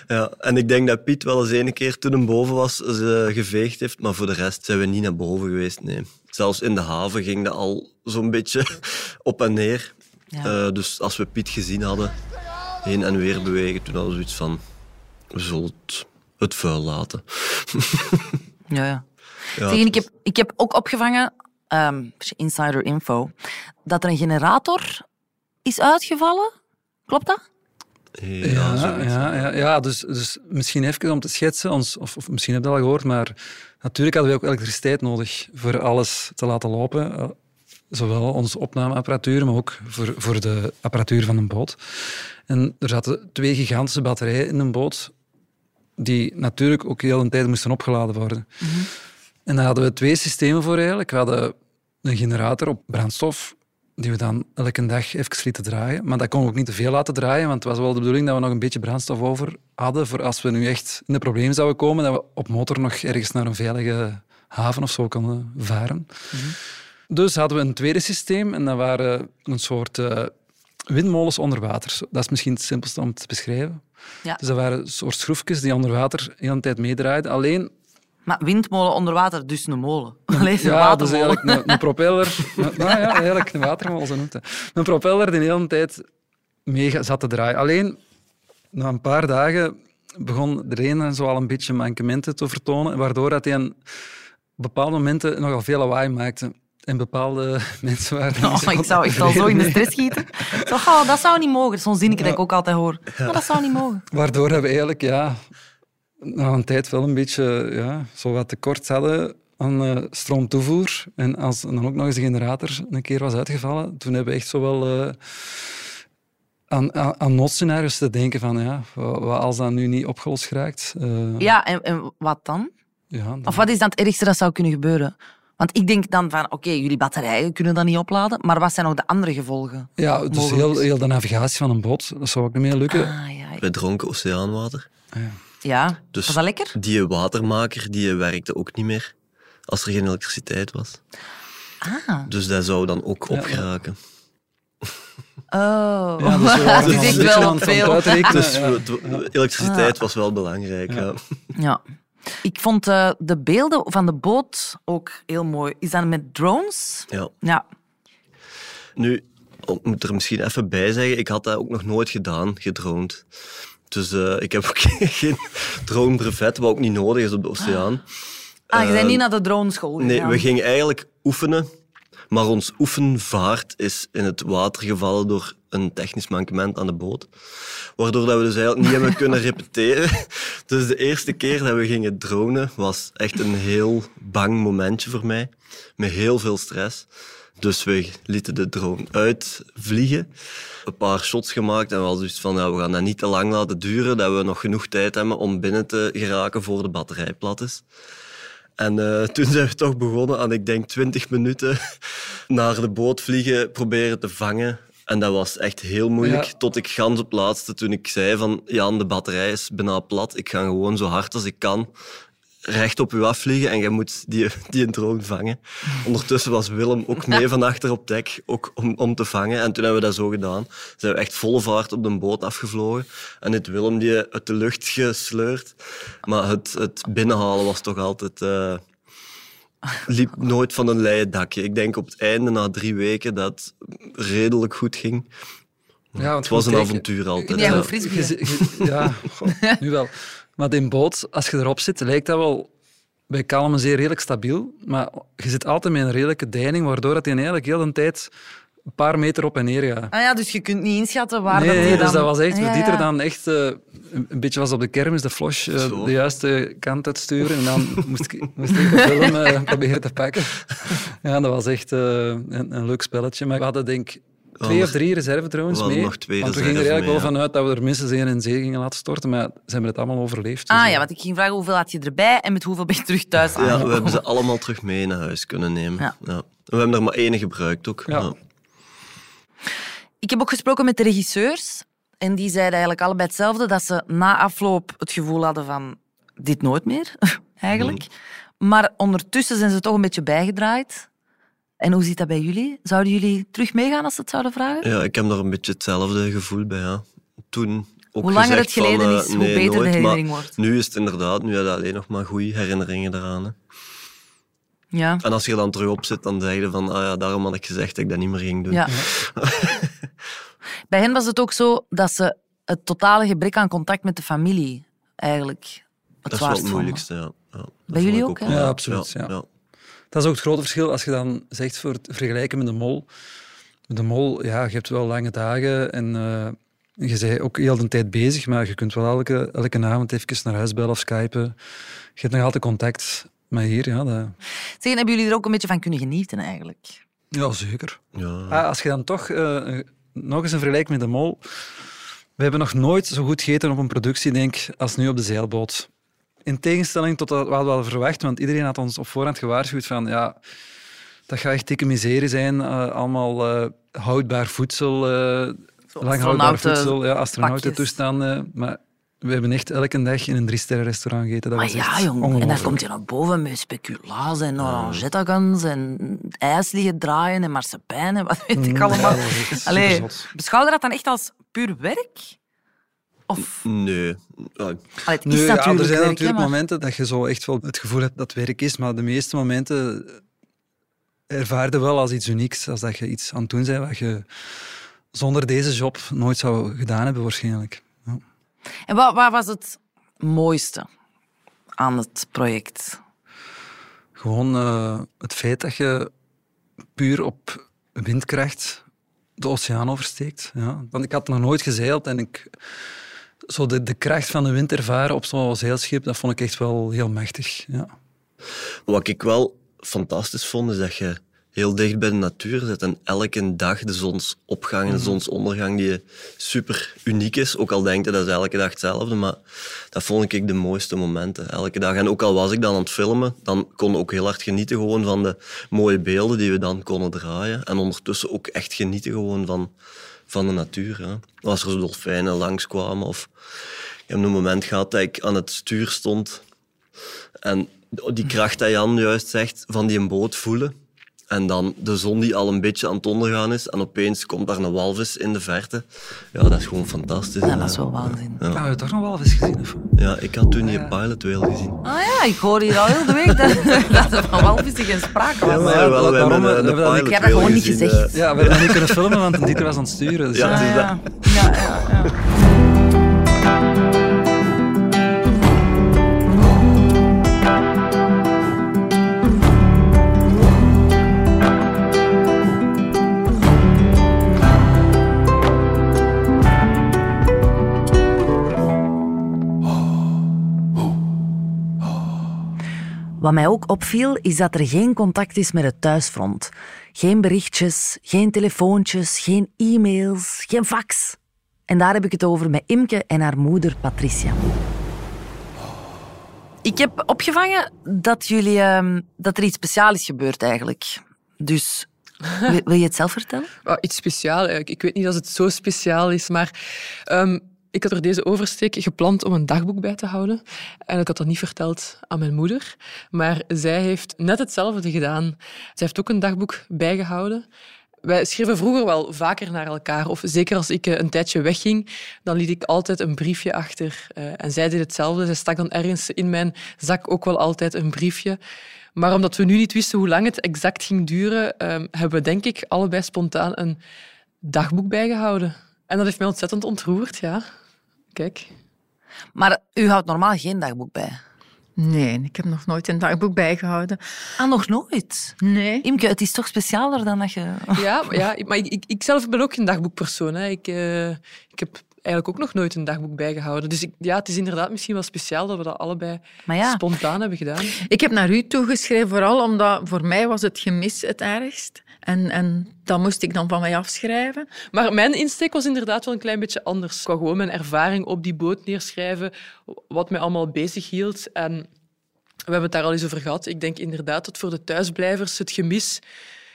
Ja, en ik denk dat Piet wel eens ene keer toen hem boven was ze geveegd heeft, maar voor de rest zijn we niet naar boven geweest, nee. Zelfs in de haven ging dat al zo'n beetje op en neer. Ja. Eh, dus als we Piet gezien hadden, heen en weer bewegen, toen hadden we zoiets van, we zullen het, het vuil laten. Ja, ja. Ja, Zeg, ik, heb, ik heb ook opgevangen, ehm, insider info, dat er een generator is uitgevallen. Klopt dat? Ja, Ja, ja, ja, ja dus, dus misschien even om te schetsen, ons, of, of misschien heb je dat al gehoord, maar natuurlijk hadden we ook elektriciteit nodig voor alles te laten lopen. Eh, Zowel onze opnameapparatuur, maar ook voor, voor de apparatuur van een boot. En er zaten twee gigantische batterijen in een boot, die natuurlijk ook heel een tijd moesten opgeladen worden. En daar hadden we twee systemen voor eigenlijk. We hadden een generator op brandstof, die we dan elke dag even lieten draaien. Maar dat kon we ook niet te veel laten draaien, want het was wel de bedoeling dat we nog een beetje brandstof over hadden voor als we nu echt in de problemen zouden komen, dat we op motor nog ergens naar een veilige haven of zo konden varen. Dus hadden we een tweede systeem en dat waren een soort eh, windmolens onder water. Dat is misschien het simpelste om te beschrijven. Ja. Dus dat waren een soort schroefjes die onder water de hele tijd meedraaiden. Alleen Maar windmolen onder water, dus een molen. Een ja, dus watermolen. eigenlijk een, een propeller. nou ja, eigenlijk een watermolen, zo noemt het. Een propeller die de hele tijd mee zat te draaien. Alleen, na een paar dagen begon er een zo al een beetje mankementen te vertonen, waardoor dat hij op bepaalde momenten nogal veel lawaai maakte. En bepaalde mensen waren... Oh, ik zou echt al zo in de stress schieten. Zo, oh, dat zou niet mogen. Zo'n zinnetje dat ik ook altijd hoor. Maar dat zou niet mogen. Waardoor we eigenlijk ja, na een tijd wel een beetje ja, zo wat tekort hadden aan eh, stroomtoevoer. En als dan ook nog eens de generator een keer was uitgevallen, toen hebben we echt zo wel eh, aan, aan, aan noodscenario's te denken van ja, wat als dat nu niet opgelost geraakt? Eh, Ja, en, en wat dan? ja, dan- Of wat is dan het ergste dat zou kunnen gebeuren? Want ik denk dan van, oké, jullie batterijen kunnen dat niet opladen, maar wat zijn nog de andere gevolgen? ja, dus mogelijk heel, heel de navigatie van een boot, dat zou ook niet meer lukken. Ah, dronken oceaanwater. Ja, Dus was dat lekker? die watermaker die werkte ook niet meer als er geen elektriciteit was. Ah. Dus dat zou dan ook opgeraken. Oh. Ja, dus we waren een beetje wel Dus aan aan het veel. Dus ja. elektriciteit was wel belangrijk. Ja. Ja. Ik vond eh, de beelden van de boot ook heel mooi. Is dat met drones? Ja. Ja. Nu, ik moet er misschien even bij zeggen, ik had dat ook nog nooit gedaan, gedroomd. Dus eh, ik heb ook geen drone-brevet, wat ook niet nodig is op de oceaan. Ah, je bent Ehm, niet naar de droneschool gegaan? Nee, we gingen eigenlijk oefenen. Maar ons oefenvaart is in het water gevallen door een technisch mankement aan de boot. Waardoor dat we dus eigenlijk niet hebben kunnen repeteren. Dus de eerste keer dat we gingen dronen was echt een heel bang momentje voor mij. Met heel veel stress. Dus we lieten de drone uitvliegen. Een paar shots gemaakt en we hadden van ja, we gaan dat niet te lang laten duren. Dat we nog genoeg tijd hebben om binnen te geraken voor de batterij plat is. En eh, toen zijn we toch begonnen aan, ik denk, 20 minuten naar de boot vliegen, proberen te vangen. En dat was echt heel moeilijk. Ja. Tot ik gans op laatste, toen ik zei van, Jan, de batterij is bijna plat. Ik ga gewoon zo hard als ik kan recht op u afvliegen en jij moet die, die een drone vangen. Ondertussen was Willem ook mee van achter op dek, ook om, om te vangen. En toen hebben we dat zo gedaan. Zijn we echt volle vaart op de boot afgevlogen. En het Willem die uit de lucht gesleurd. Maar het, het binnenhalen was toch altijd... eh, liep nooit van een leien dakje. Ik denk op het einde, na drie weken, dat het redelijk goed ging. Ja, want het was een avontuur altijd. Ja. Ja, goh, nu wel. Maar in boot, als je erop zit, lijkt dat wel bij kalmen zeer redelijk stabiel. Maar je zit altijd met een redelijke deining, waardoor dat je eigenlijk heel de tijd een paar meter op en neer gaat. Ah ja, dus je kunt niet inschatten waar nee, dat nee, dus dan... dat was echt... Ja, er ja. dan echt eh, een, beetje was op de kermis de flash eh, de juiste kant uitsturen. En dan moest ik, moest ik de film eh, proberen te pakken. Ja, dat was echt eh, een, een leuk spelletje. Maar we hadden denk ik twee of drie reservedrones we hadden mee. nog twee want we gingen er reserve eigenlijk wel mee, vanuit dat we er minstens één in zee gingen laten storten. Maar ze hebben het allemaal overleefd. dus, Ah eh, ja, want ik ging vragen hoeveel had je erbij en met hoeveel ben je terug thuis Ja, aangekomen? we hebben ze allemaal terug mee naar huis kunnen nemen. Ja. Ja. We hebben er maar één gebruikt ook. Ja. Ja. Ik heb ook gesproken met de regisseurs en die zeiden eigenlijk allebei hetzelfde, dat ze na afloop het gevoel hadden van dit nooit meer, eigenlijk. Maar ondertussen zijn ze toch een beetje bijgedraaid. En hoe zit dat bij jullie? Zouden jullie terug meegaan als ze het zouden vragen? Ja, ik heb daar een beetje hetzelfde gevoel bij. Ja. Toen ook Hoe langer het geleden van, eh, is, hoe nee, beter de herinnering wordt. Nu is het inderdaad, nu heb je alleen nog maar goede herinneringen eraan. Hè. Ja. En als je er dan terug op zit, dan zeg je van, ah ja, daarom had ik gezegd dat ik dat niet meer ging doen. Ja. Bij hen was het ook zo dat ze het totale gebrek aan contact met de familie eigenlijk het dat is wel het moeilijkste, ja. ja. Bij jullie ook, hè? wel. Ja, absoluut, ja. Dat is ook het grote verschil als je dan zegt voor het vergelijken met de mol. De mol, ja, je hebt wel lange dagen en eh, je bent ook heel de tijd bezig, maar je kunt wel elke, elke avond even naar huis bellen of skypen. Je hebt nog altijd contact. Maar hier, ja, dat... Zeg, hebben jullie er ook een beetje van kunnen genieten eigenlijk? Ja, zeker. Ja. Ah, als je dan toch eh, nog eens een vergelijking met de mol. We hebben nog nooit zo goed gegeten op een productie, denk ik, als nu op de zeilboot. In tegenstelling tot wat we hadden verwacht, want iedereen had ons op voorhand gewaarschuwd van ja, dat gaat echt dikke miserie zijn. eh, allemaal eh, houdbaar voedsel, eh lang houdbaar voedsel, ja, astronauten toestanden. Maar we hebben echt elke dag in een drie-sterren restaurant gegeten. Dat Maar was ja, echt jong. En dan komt je naar boven met speculaas en orangetagans en ijs liggen draaien en marsepein en wat weet ik Mm, allemaal. Allee, beschouw je dat dan echt als puur werk? Of... Nee. Ja, Allee, het is Nu, ja, natuurlijk er zijn werk, natuurlijk maar- momenten dat je zo echt wel het gevoel hebt dat het werk is, maar de meeste momenten ervaarde wel als iets unieks, als dat je iets aan het doen bent wat je zonder deze job nooit zou gedaan hebben waarschijnlijk. Ja. En wat, wat was het mooiste aan het project? Gewoon eh, het feit dat je puur op windkracht de oceaan oversteekt. Ja. Want ik had nog nooit gezeild en ik, zo de, de kracht van de wind ervaren op zo'n zeilschip, dat vond ik echt wel heel machtig. Ja. Wat ik wel fantastisch vond, is dat je heel dicht bij de natuur zit en elke dag de zonsopgang en de Mhm. zonsondergang die super uniek is. Ook al denk je dat is elke dag hetzelfde, maar dat vond ik de mooiste momenten. Elke dag. En ook al was ik dan aan het filmen, dan kon ik ook heel hard genieten gewoon van de mooie beelden die we dan konden draaien. En ondertussen ook echt genieten gewoon van, van de natuur. Als er zo dolfijnen langskwamen of... Ik heb een moment gehad dat ik aan het stuur stond en die kracht dat Jan juist zegt, van die boot voelen. En dan de zon die al een beetje aan het ondergaan is. En opeens komt daar een walvis in de verte. Ja, dat is gewoon fantastisch. Ja, dat is wel waanzin. Ja. Ah, we toch nog wel eens gezien? Of? Ja, ik had toen die pilot whale gezien. Ah ja, ik hoor hier al heel de week dat, dat er van walvissen geen sprake was. Ja, maar wel, we hebben eh, een hebben pilot Ik heb dat gewoon niet gezien, gezegd. eh. Ja, we hebben niet kunnen filmen, want Dieter was aan het sturen. Dus Ja, Ah, dat. ja. Ja, ja, ja. Wat mij ook opviel, is dat er geen contact is met het thuisfront. Geen berichtjes, geen telefoontjes, geen e-mails, geen fax. En daar heb ik het over met Imke en haar moeder Patricia. Ik heb opgevangen dat, jullie, ehm, dat er iets speciaals is gebeurd eigenlijk. Dus wil, wil je het zelf vertellen? Ah, iets speciaals. Ik, ik weet niet of het zo speciaal is, maar ehm, ik had er deze oversteek gepland om een dagboek bij te houden. En ik had dat niet verteld aan mijn moeder. Maar zij heeft net hetzelfde gedaan. Zij heeft ook een dagboek bijgehouden. Wij schreven vroeger wel vaker naar elkaar. Of zeker als ik eh, een tijdje wegging, dan liet ik altijd een briefje achter. Eh, en zij deed hetzelfde. Zij stak dan ergens in mijn zak ook wel altijd een briefje. Maar omdat we nu niet wisten hoe lang het exact ging duren, ehm, hebben we denk ik allebei spontaan een dagboek bijgehouden. En dat heeft mij ontzettend ontroerd, ja. Kijk. Maar u houdt normaal geen dagboek bij. Nee, ik heb nog nooit een dagboek bijgehouden. Ah, nog nooit? Nee. Imke, het is toch specialer dan dat je... Ja, maar, ja, maar ik, ik, ik zelf ben ook geen dagboekpersoon. Hè. Ik, eh, ik heb eigenlijk ook nog nooit een dagboek bijgehouden. Dus ik, ja, het is inderdaad misschien wel speciaal dat we dat allebei ja. spontaan hebben gedaan. Ik heb naar u toegeschreven, vooral omdat voor mij was het gemis het ergst. En, en dat moest ik dan van mij afschrijven. Maar mijn insteek was inderdaad wel een klein beetje anders. Ik wou gewoon mijn ervaring op die boot neerschrijven, wat mij allemaal bezig hield. En we hebben het daar al eens over gehad. Ik denk inderdaad dat voor de thuisblijvers het gemis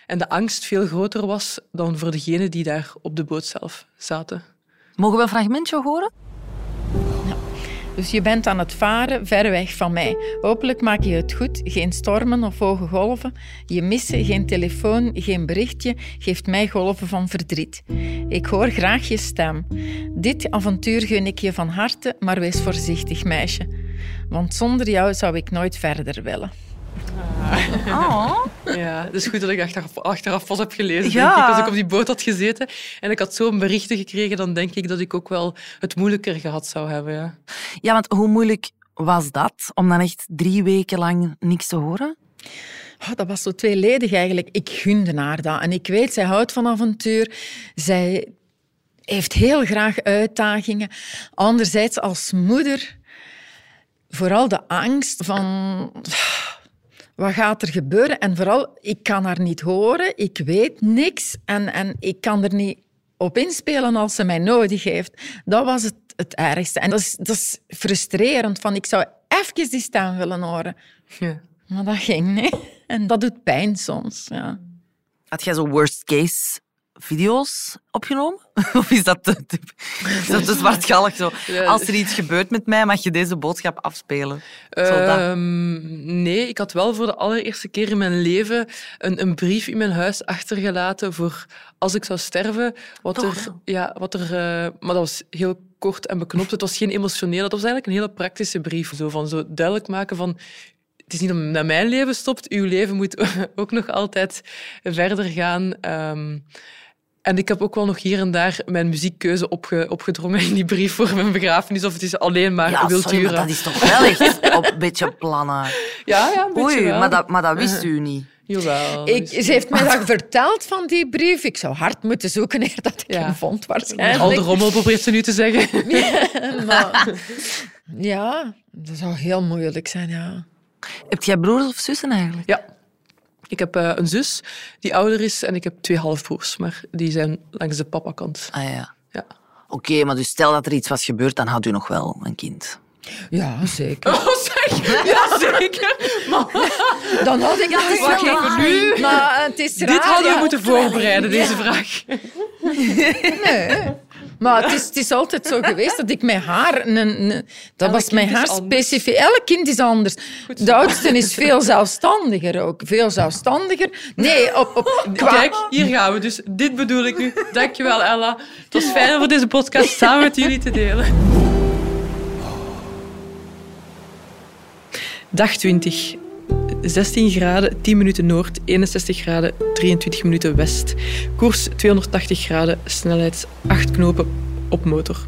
en de angst veel groter was dan voor degenen die daar op de boot zelf zaten. Mogen we een fragmentje horen? Dus je bent aan het varen ver weg van mij. Hopelijk maak je het goed. Geen stormen of hoge golven. Je missen, geen telefoon, geen berichtje geeft mij golven van verdriet. Ik hoor graag je stem. Dit avontuur gun ik je van harte, maar wees voorzichtig, meisje. Want zonder jou zou ik nooit verder willen. Oh. Ja, het is goed dat ik achteraf, achteraf pas heb gelezen, Ja. denk ik. Als ik op die boot had gezeten en ik had zo'n berichten gekregen, dan denk ik dat ik ook wel het moeilijker gehad zou hebben. Ja. Ja, want hoe moeilijk was dat om dan echt drie weken lang niks te horen? Oh, dat was zo tweeledig eigenlijk. Ik gunde haar dat. En ik weet, zij houdt van avontuur. Zij heeft heel graag uitdagingen. Anderzijds, als moeder, vooral de angst van... wat gaat er gebeuren? En vooral, ik kan haar niet horen, ik weet niks en, en ik kan er niet op inspelen als ze mij nodig heeft. Dat was het, het ergste. En dat is, dat is frustrerend, van ik zou even die stem willen horen. Ja. Maar dat ging niet. En dat doet pijn soms, ja. Had jij zo worst case video's opgenomen? Of is dat te, is dat te zwartgallig zo? Ja. Als er iets gebeurt met mij, mag je deze boodschap afspelen. Ehm, nee, ik had wel voor de allereerste keer in mijn leven een, een brief in mijn huis achtergelaten voor als ik zou sterven. Wat er, ja, wat er, eh, maar dat was heel kort en beknopt. Het was geen emotionele, dat was eigenlijk een hele praktische brief. Zo, van zo duidelijk maken van het is niet dat mijn leven stopt, uw leven moet ook nog altijd verder gaan. Ehm, en ik heb ook wel nog hier en daar mijn muziekkeuze opge, opgedrongen in die brief voor mijn begrafenis. Of het is alleen maar Ja, sorry, maar dat is toch wel echt op een beetje plannen. Ja, ja, een beetje Oei, wel. maar dat, maar dat wist u niet. Jawel. Ik, ze heeft mij dat verteld van die brief. Ik zou hard moeten zoeken eer dat ik hem vond, waarschijnlijk. Al de rommel probeert ze nu te zeggen. maar, ja, dat zou heel moeilijk zijn, ja. Heb jij broers of zussen eigenlijk? Ja. Ik heb eh, een zus die ouder is en ik heb twee halfbroers, maar die zijn langs de papakant. Ah ja. Ja. Oké, maar dus stel dat er iets was gebeurd, dan had u nog wel een kind. Ja, zeker. Oh, zeg! Ja, zeker! Maar Dan had ik Ja, het Wacht even, nu. Maar het is raar. dit hadden we ja. moeten voorbereiden, deze vraag. Nee. Maar het is, het is altijd zo geweest dat ik met haar... Een, een- dat Elk was is haar specifiek. Elk kind is anders. De oudste is veel zelfstandiger ook. Veel zelfstandiger. Nee, op, op, qua... Kijk, hier gaan we. Dus dit bedoel ik nu. Dankjewel, Ella. Het was fijn om voor deze podcast samen met jullie te delen. Dag 20. 16 graden, 10 minuten noord, 61 graden, 23 minuten west. Koers 280 graden, snelheid 8 knopen op motor.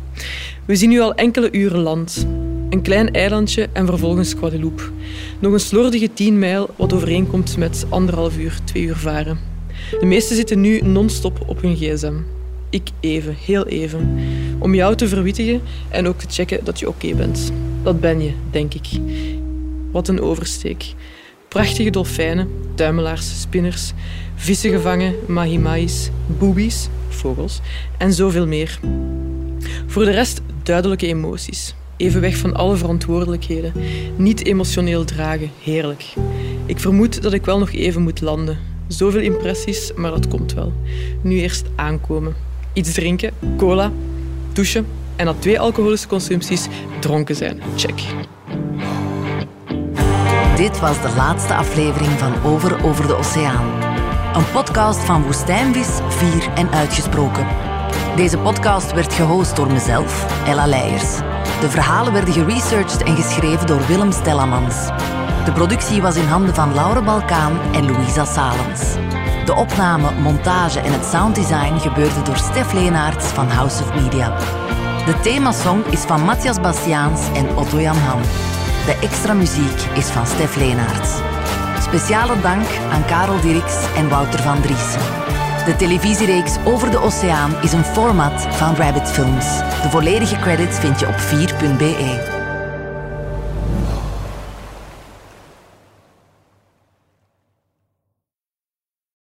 We zien nu al enkele uren land. Een klein eilandje en vervolgens Guadeloupe. Nog een slordige 10 mijl, wat overeenkomt met anderhalf uur, twee uur varen. De meesten zitten nu non-stop op hun gsm. Ik even, heel even. Om jou te verwittigen en ook te checken dat je oké bent. Dat ben je, denk ik. Wat een oversteek. Prachtige dolfijnen, duimelaars, spinners, vissen gevangen, mahi-mahis, boobies, vogels en zoveel meer. Voor de rest duidelijke emoties. Even weg van alle verantwoordelijkheden. Niet emotioneel dragen, heerlijk. Ik vermoed dat ik wel nog even moet landen. Zoveel impressies, maar dat komt wel. Nu eerst aankomen. Iets drinken, cola, douchen en na twee alcoholische consumpties dronken zijn. Check. Dit was de laatste aflevering van Over over de Oceaan. Een podcast van Woestijnvis, Vier en Uitgesproken. Deze podcast werd gehost door mezelf, Ella Leijers. De verhalen werden geresearched en geschreven door Willem Stellamans. De productie was in handen van Laure Balkaan en Louisa Salens. De opname, montage en het sounddesign gebeurde door Stef Leenaerts van House of Media. De themasong is van Matthias Bastiaans en Otto Jan Ham. De extra muziek is van Stef Leenaerts. Speciale dank aan Karel Dirks en Wouter van Driessen. De televisiereeks Over de Oceaan is een format van Rabbit Films. De volledige credits vind je op 4.be.